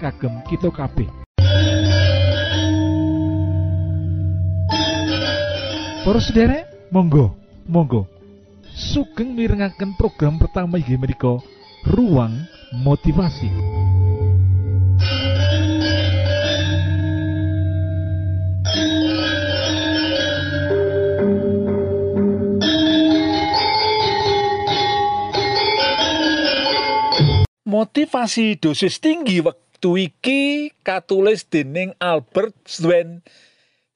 kagem kita kabeh Para sederek, monggo, monggo. Sugeng mirengaken program pertama inggih menika Ruang Motivasi. Motivasi dosis tinggi wektu iki katulis dening Albert Swen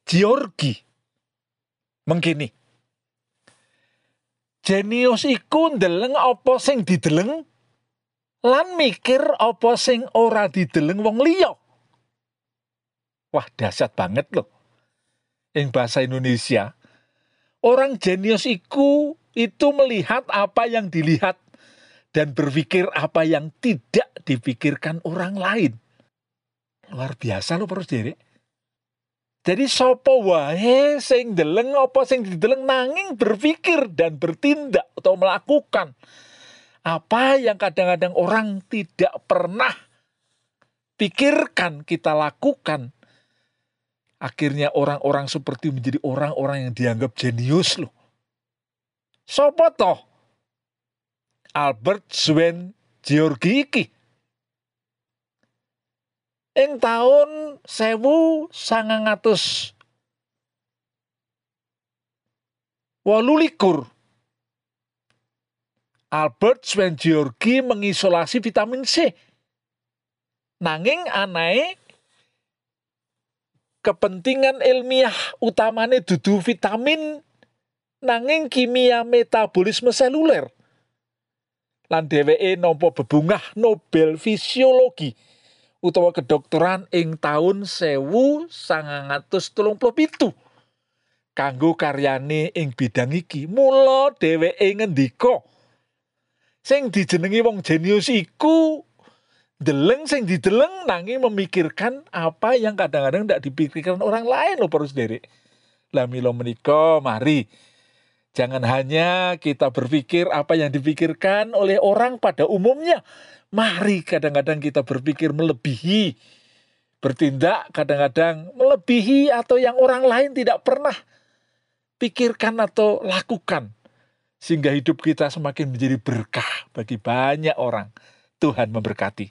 Georgi. Mengkini. Jenius iku ndeleng apa sing dideleng lan mikir apa sing ora dideleng wong liya. Wah, dahsyat banget loh. Ing bahasa Indonesia, orang jenius iku itu melihat apa yang dilihat dan berpikir apa yang tidak dipikirkan orang lain. Luar biasa loh perus diri. Jadi sopo wae sing deleng apa sing dideleng nanging berpikir dan bertindak atau melakukan apa yang kadang-kadang orang tidak pernah pikirkan kita lakukan. Akhirnya orang-orang seperti menjadi orang-orang yang dianggap jenius loh. Sopo toh? Albert Swen Georgi iki. Ing taun sewu sangang atus wolu likur Albert Swen Georgi mengisolasi vitamin C. Nanging anae kepentingan ilmiah utamanya dudu vitamin nanging kimia metabolisme seluler lan dheweke nampa bebungah Nobel Fisiologi utawa kedokteran ing taun sewu sangang atus telung puluh pitu. Kanggo karyane ing bidang iki mula dheweke ngendika sing dijenengi wong jenius iku deleng sing dideleng nanging memikirkan apa yang kadang-kadang tidak dipikirkan orang lain. Loh perus derek lah milo menika mari jangan hanya kita berpikir apa yang dipikirkan oleh orang pada umumnya Mari kadang-kadang kita berpikir melebihi, bertindak kadang-kadang melebihi atau yang orang lain tidak pernah pikirkan atau lakukan. Sehingga hidup kita semakin menjadi berkah bagi banyak orang. Tuhan memberkati.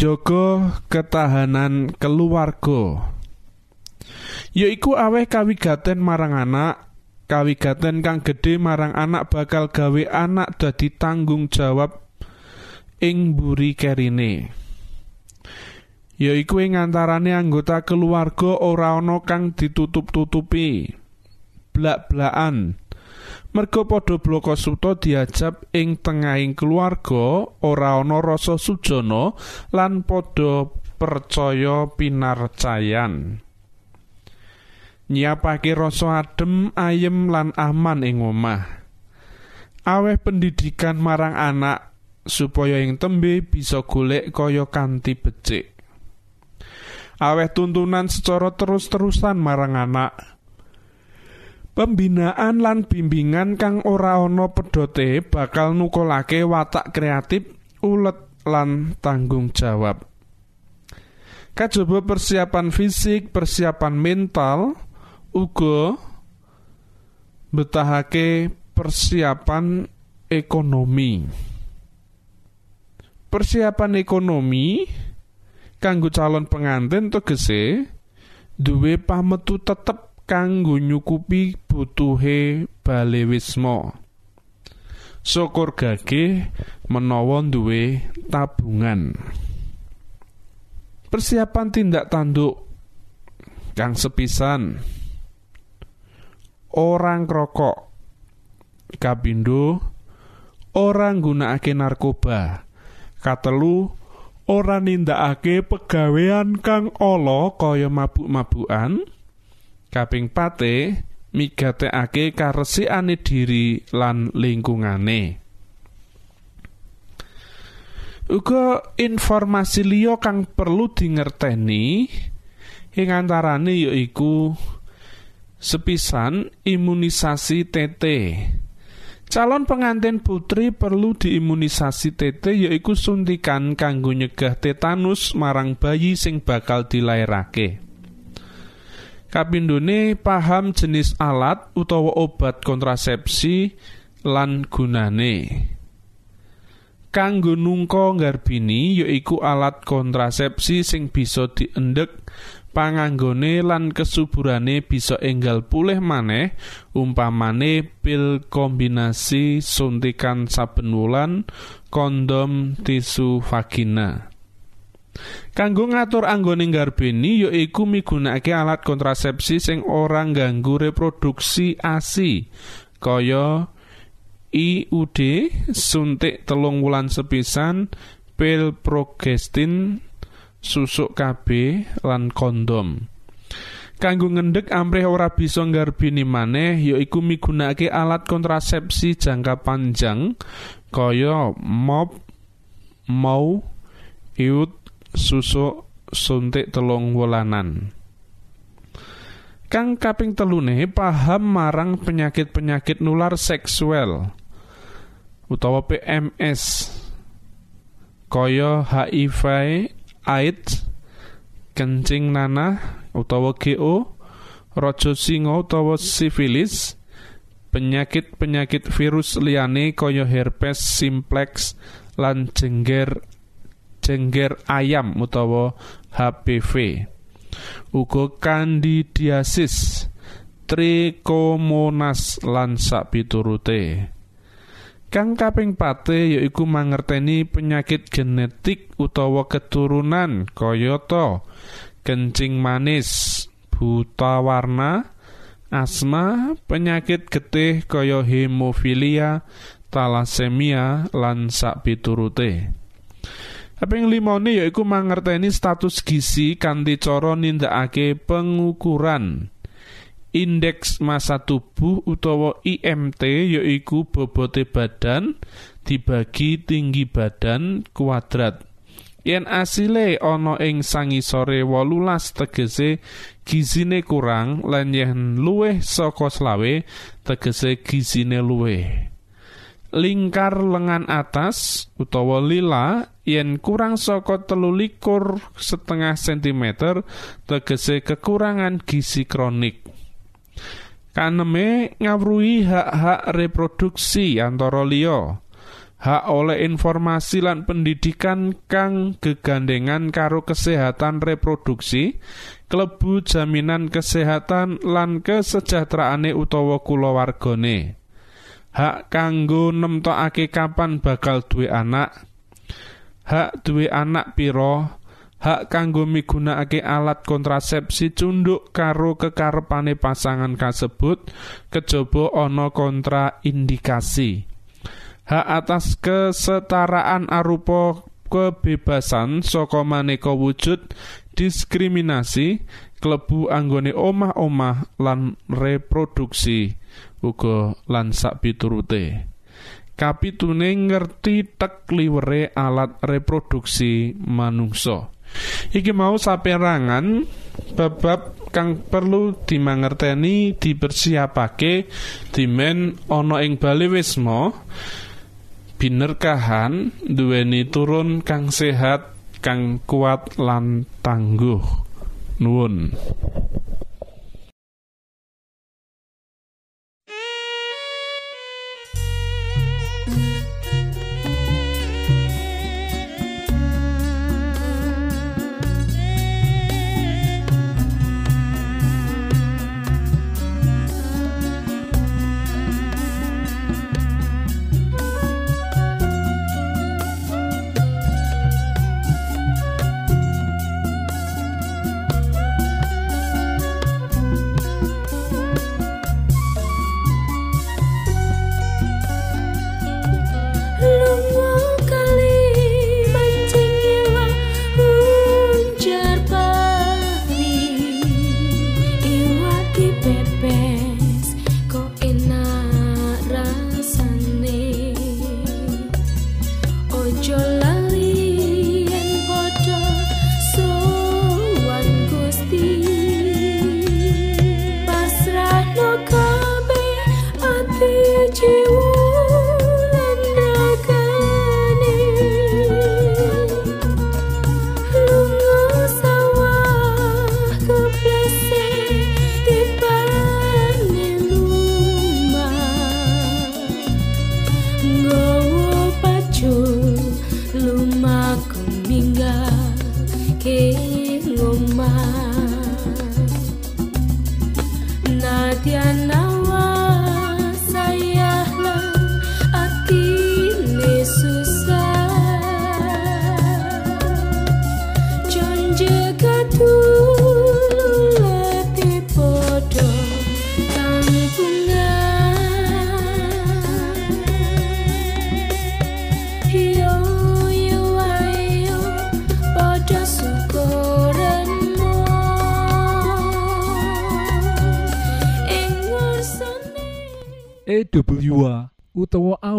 Njaga ketahanan keluarga. Yaiku aweh kawigaten marang anak kawigaten kang gedhe marang anak bakal gawe anak dadi tanggung jawab ing mburi kerine. Yaiku ing antarane anggota keluarga ora ana kang ditutup-tutupi. Blak-blakan merga padha bloko suta diajab ing tengahing keluarga ora ana rasa sujana lan padha percaya pinarcayan. Nyiapake rasa adem ayem lan aman ing omah. Aweh pendidikan marang anak supaya ing tembe bisa golek kaya kanthi becik. Aweh tuntunan secara terus-terusan marang anak Pembinaan lan bimbingan kang ora ana pedote bakal nukolake watak kreatif, ulet lan tanggung jawab. Kajaba persiapan fisik, persiapan mental, uga betahake persiapan ekonomi. Persiapan ekonomi kanggo calon pengantin tegese duwe pametu tetep kanggo nyukupi butuhe bale wisma. Syukur gage menawa duwe tabungan. Persiapan tindak tanduk kang sepisan orang rokok kapindo orang nggunakake narkoba katelu ora nindakake pegawean kang ala kaya mabuk-mabukan kaping pate migatekake karesikane diri lan lingkungane. Uga informasi liya kang perlu dingerteni ing antarane yaiku sepisan imunisasi TT calon pengantin putri perlu diimunisasi TT yaiku suntikan kanggo nyegah tetanus marang bayi sing bakal dilairake kapindhone paham jenis alat utawa obat kontrasepsi lan gunane. Kanggo nungka nggarbini yaiku alat kontrasepsi sing bisa diendhek panganggone lan kesuburane bisa enggal pulih maneh umpamane pil kombinasi suntikan saben wulan kondom tisu vagina Kanggo ngatur anggone nggarbeni yaiku migunakake alat kontrasepsi sing ora ngganggu reproduksi ASI kaya IUD suntik telung wulan sepisan pil progestin susuk KB lan kondom. Kanggo ngendhek amrih ora bisa nggarbini maneh yaiku migunakake alat kontrasepsi jangka panjang kaya mop mau iut susuk suntik telung wulanan. Kang kaping telune paham marang penyakit-penyakit nular seksual utawa PMS kaya HIV AIDS kencing nanah utawa GO raja singa utawa sifilis penyakit-penyakit virus liyane kaya herpes simplex lan jengger jengger ayam utawa HPV uga kandidiasis trikomonas lan sapiturute. Kang kaping pate yaiku mangerteni penyakit genetik utawa keturunan kayata. Kencing manis buta warna asma penyakit getih kaya hemofilia talasemia lan sapiturute Kaping limone yaiku mangerteni status gizi kanthi cara nindakake pengukuran. Indeks massa tubuh utawa IMT yaiku bobote badan dibagi tinggi badan kuadrat. Yen asile ana ing sangisore wolulas tegese gizine kurang lan yen luwih saka selawe tegese gizine luwih. Lingkar lengan atas utawa lila yen kurang saka telu likur setengah sentimeter tegese kekurangan gizi kronik. Kaneme ngawruhi hak-hak reproduksi antara liya hak oleh informasi lan pendidikan kang gegandengan karo kesehatan reproduksi klebu jaminan kesehatan lan kesejahteraane utawa kulawargane. Hak kanggo nemtokake kapan bakal duwe anak hak duwe anak piro hak kanggo migunakake alat kontrasepsi cunduk karo kekarepane pasangan kasebut kejaba ana kontraindikasi. Hak atas kesetaraan arupa kebebasan saka maneka wujud diskriminasi klebu anggone omah-omah lan reproduksi. Uga lan sak piturute kapitune ngerti tek liwere alat reproduksi manungsa. Iki mau saperangan bab kang perlu dimangerteni dipersiapake dimen ana ing balewisma binerkahan duweni turun kang sehat kang kuat lan tangguh. Nuwun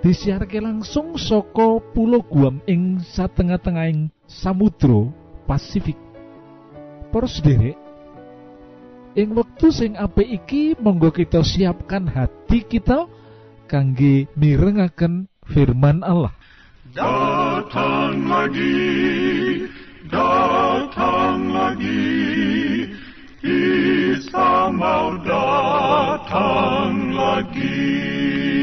disiharke langsung saka pulau Guam ing satengah-tengahing Samudra Pasifik Para sederek ing wektu sing apik iki monggo kita siapkan hati kita kangge mirengaken firman Allah Datang lagi, datang lagi, Isa mau datang lagi.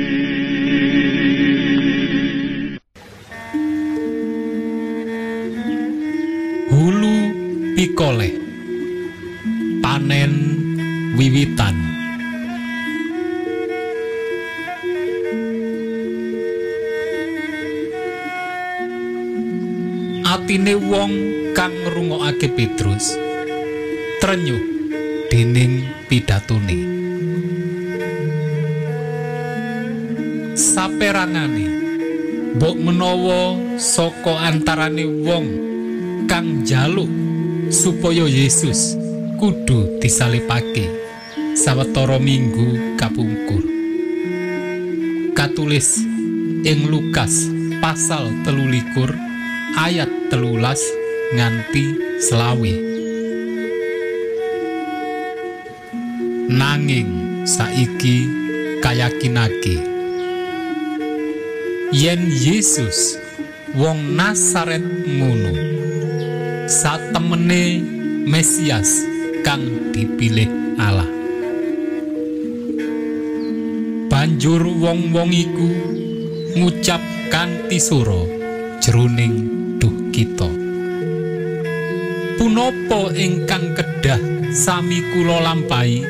Atine wong kang ngrungokake Petrus trenyuh dening pidatone. Saperangane mbok menawa saka antarane wong kang jaluk supaya Yesus kudu disalipake sawetara minggu kapungkur. Katulis ing Lukas pasal telulikur ayat telulas nganti selawe nanging saiki kayakinake yen Yesus wong Nasaret ngono satemene Mesias kang dipilih Allah. Banjur wong-wong iku ngucap kanthi swara jroning kita. Punapa ingkang kedah sami kula lampahi?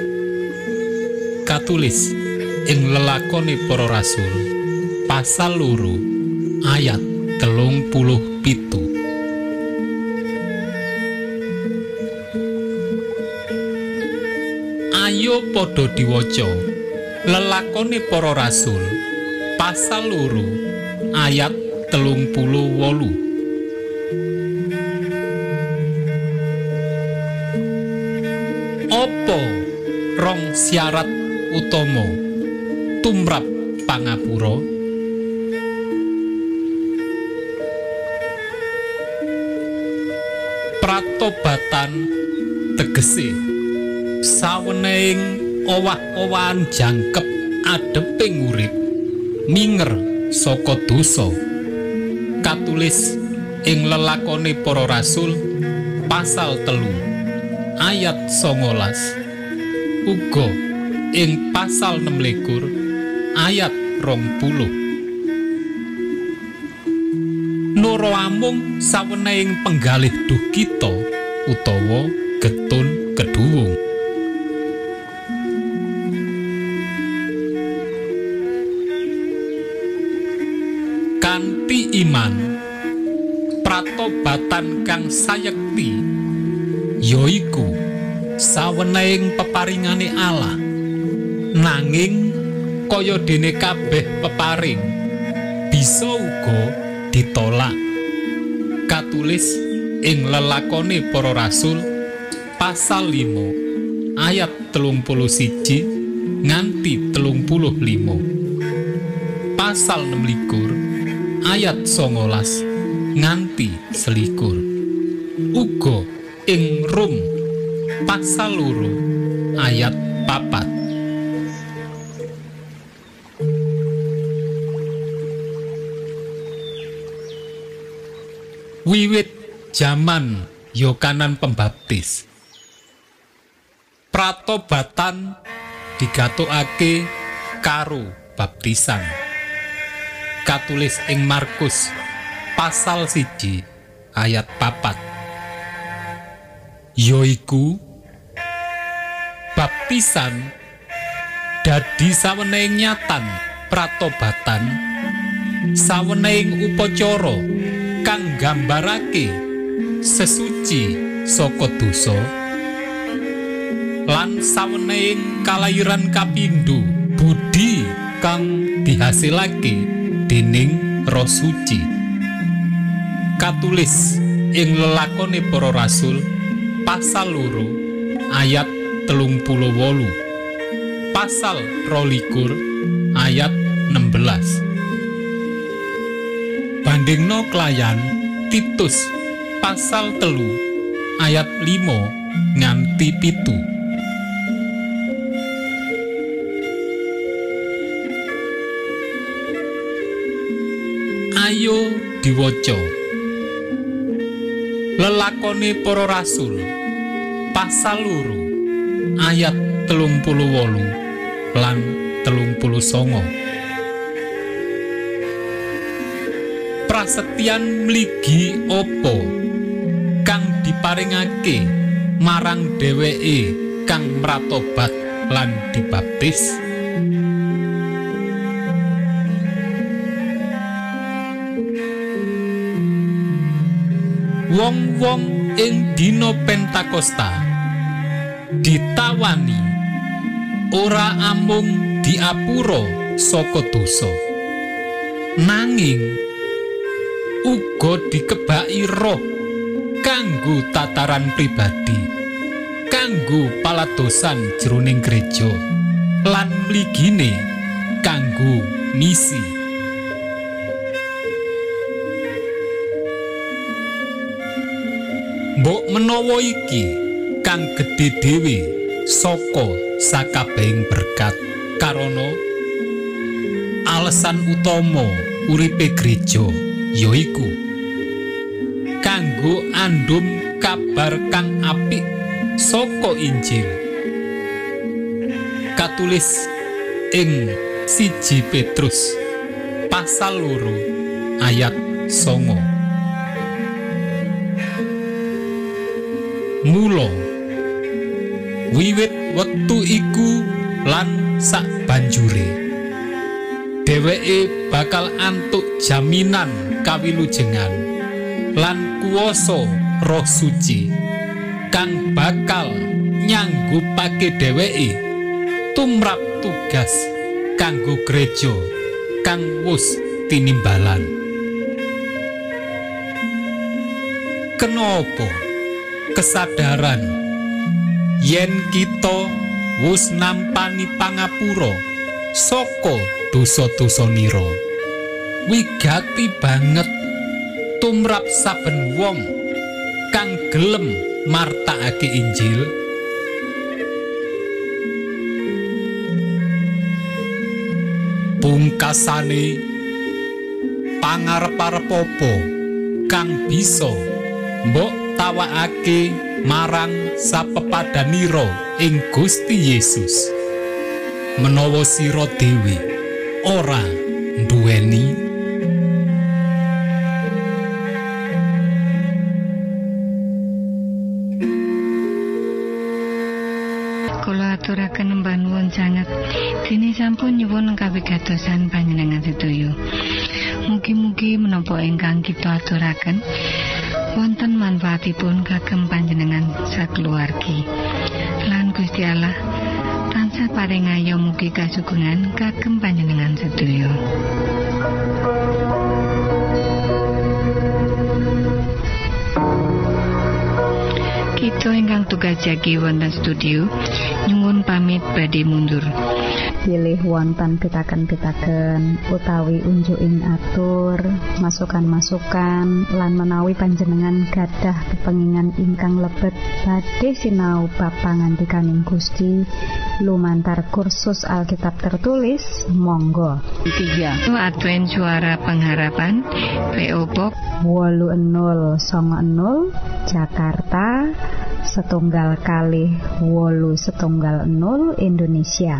Katulis ing lelakone para rasul pasal loro ayat telung puluh pitu. Ayo padha diwaca lelakone para rasul pasal loro ayat telung puluh wolu Opo rong syarat utama? Tumrap pangapura? Pratobatan tegese. Saweneing owah-owahan jangkep adeping urip minger saka dosa. Katulis ing lelakone para rasul pasal telu ayat songolas. Uga ing pasal 16 ayat rong puluh. Noro amung saweneing penggalih duh kita utawa getun keduwung. Kanthi iman pratobatan kang sayekti yaiku saweneing peparingane Allah. Nanging kaya dene kabeh peparing bisa uga ditolak. Katulis ing lelakone para rasul pasal 5 ayat telung puluh siji nganti telung puluh limo pasal 26 ayat songolas nganti selikur. Uga ing rum pasal loro ayat papat. Wiwit jaman Yokanan Pembaptis. Pratobatan digatokake karo baptisan. Katulis ing Markus. Pasal siji ayat papat. Yoiku baptisan dadi saweneing nyatan pratobatan saweneing upacara kang gambarake sesuci saka dosa lan saweneing kalairan kapindho budi kang dihasilake dening roh suci katulis ing lelakone para rasul pasal loro ayat telung puluh wolu. Pasal rolikur ayat 16 bandingno klayan Titus pasal telu ayat 5 nganti pitu. Ayo diwaca lelakone para rasul. Pasal loro ayat telung puluh wolu lan telung puluh songo. Prasetyan mligi opo kang diparingake marang dheweke kang mratobat lan dibaptis wong-wong ing dina Pentakosta. Ditawani. Ora amung diapura saka dosa. Nanging uga dikebaki roh kanggo tataran pribadi kanggo paladosan jroning gereja lan mligine kanggo misi Mbok menawa iki kang gedhe dhewe saka sakabehing berkat karana alasan utama uripe gereja yaiku kanggo andum kabar kang apik saka Injil. Katulis ing siji Petrus pasal loro ayat songo Mula. Wiwit wektu iku lan sak banjure. Dheweke bakal antuk jaminan kawilujengan lan kuwasa roh suci kang bakal nyanggupake dheweke tumrap tugas kanggo gereja kang wus tinimbalan. Kenapa kesadaran. Yen kita wus nampani pangapura saka dosa-dosa nira. Wigati banget tumrap saben wong kang gelem martakake Injil. Pungkasane pangarep-arep apa kang bisa mbok tawakake marang sapepadanira ing Gusti Yesus menawa sira dhewe ora duweni aturaken mbah nuwun sanget. Dene sampun nyuwun kawigatosan panjenengan sedaya. Mugi-mugi menapa ingkang kita aturaken manfaatipun kagem panjenengan sakeluargi. Lan Gusti Allah tansah paring ayo mugi kasugengan kagem panjenengan sedaya. Kita ingkang tugas jagi wonten studio nyuwun pamit badhe mundur. Bilih wonten pitaken-pitaken utawi unjuking atur masukan-masukan lan menawi panjenengan gadah kepengingan ingkang lebet. Badhe sinau ba pangantikaning Gusti lumantar kursus Alkitab tertulis Monggo. 3 Advent suara pengharapan PO Box 80 Jakarta setunggal kali wolu setunggal 0 Indonesia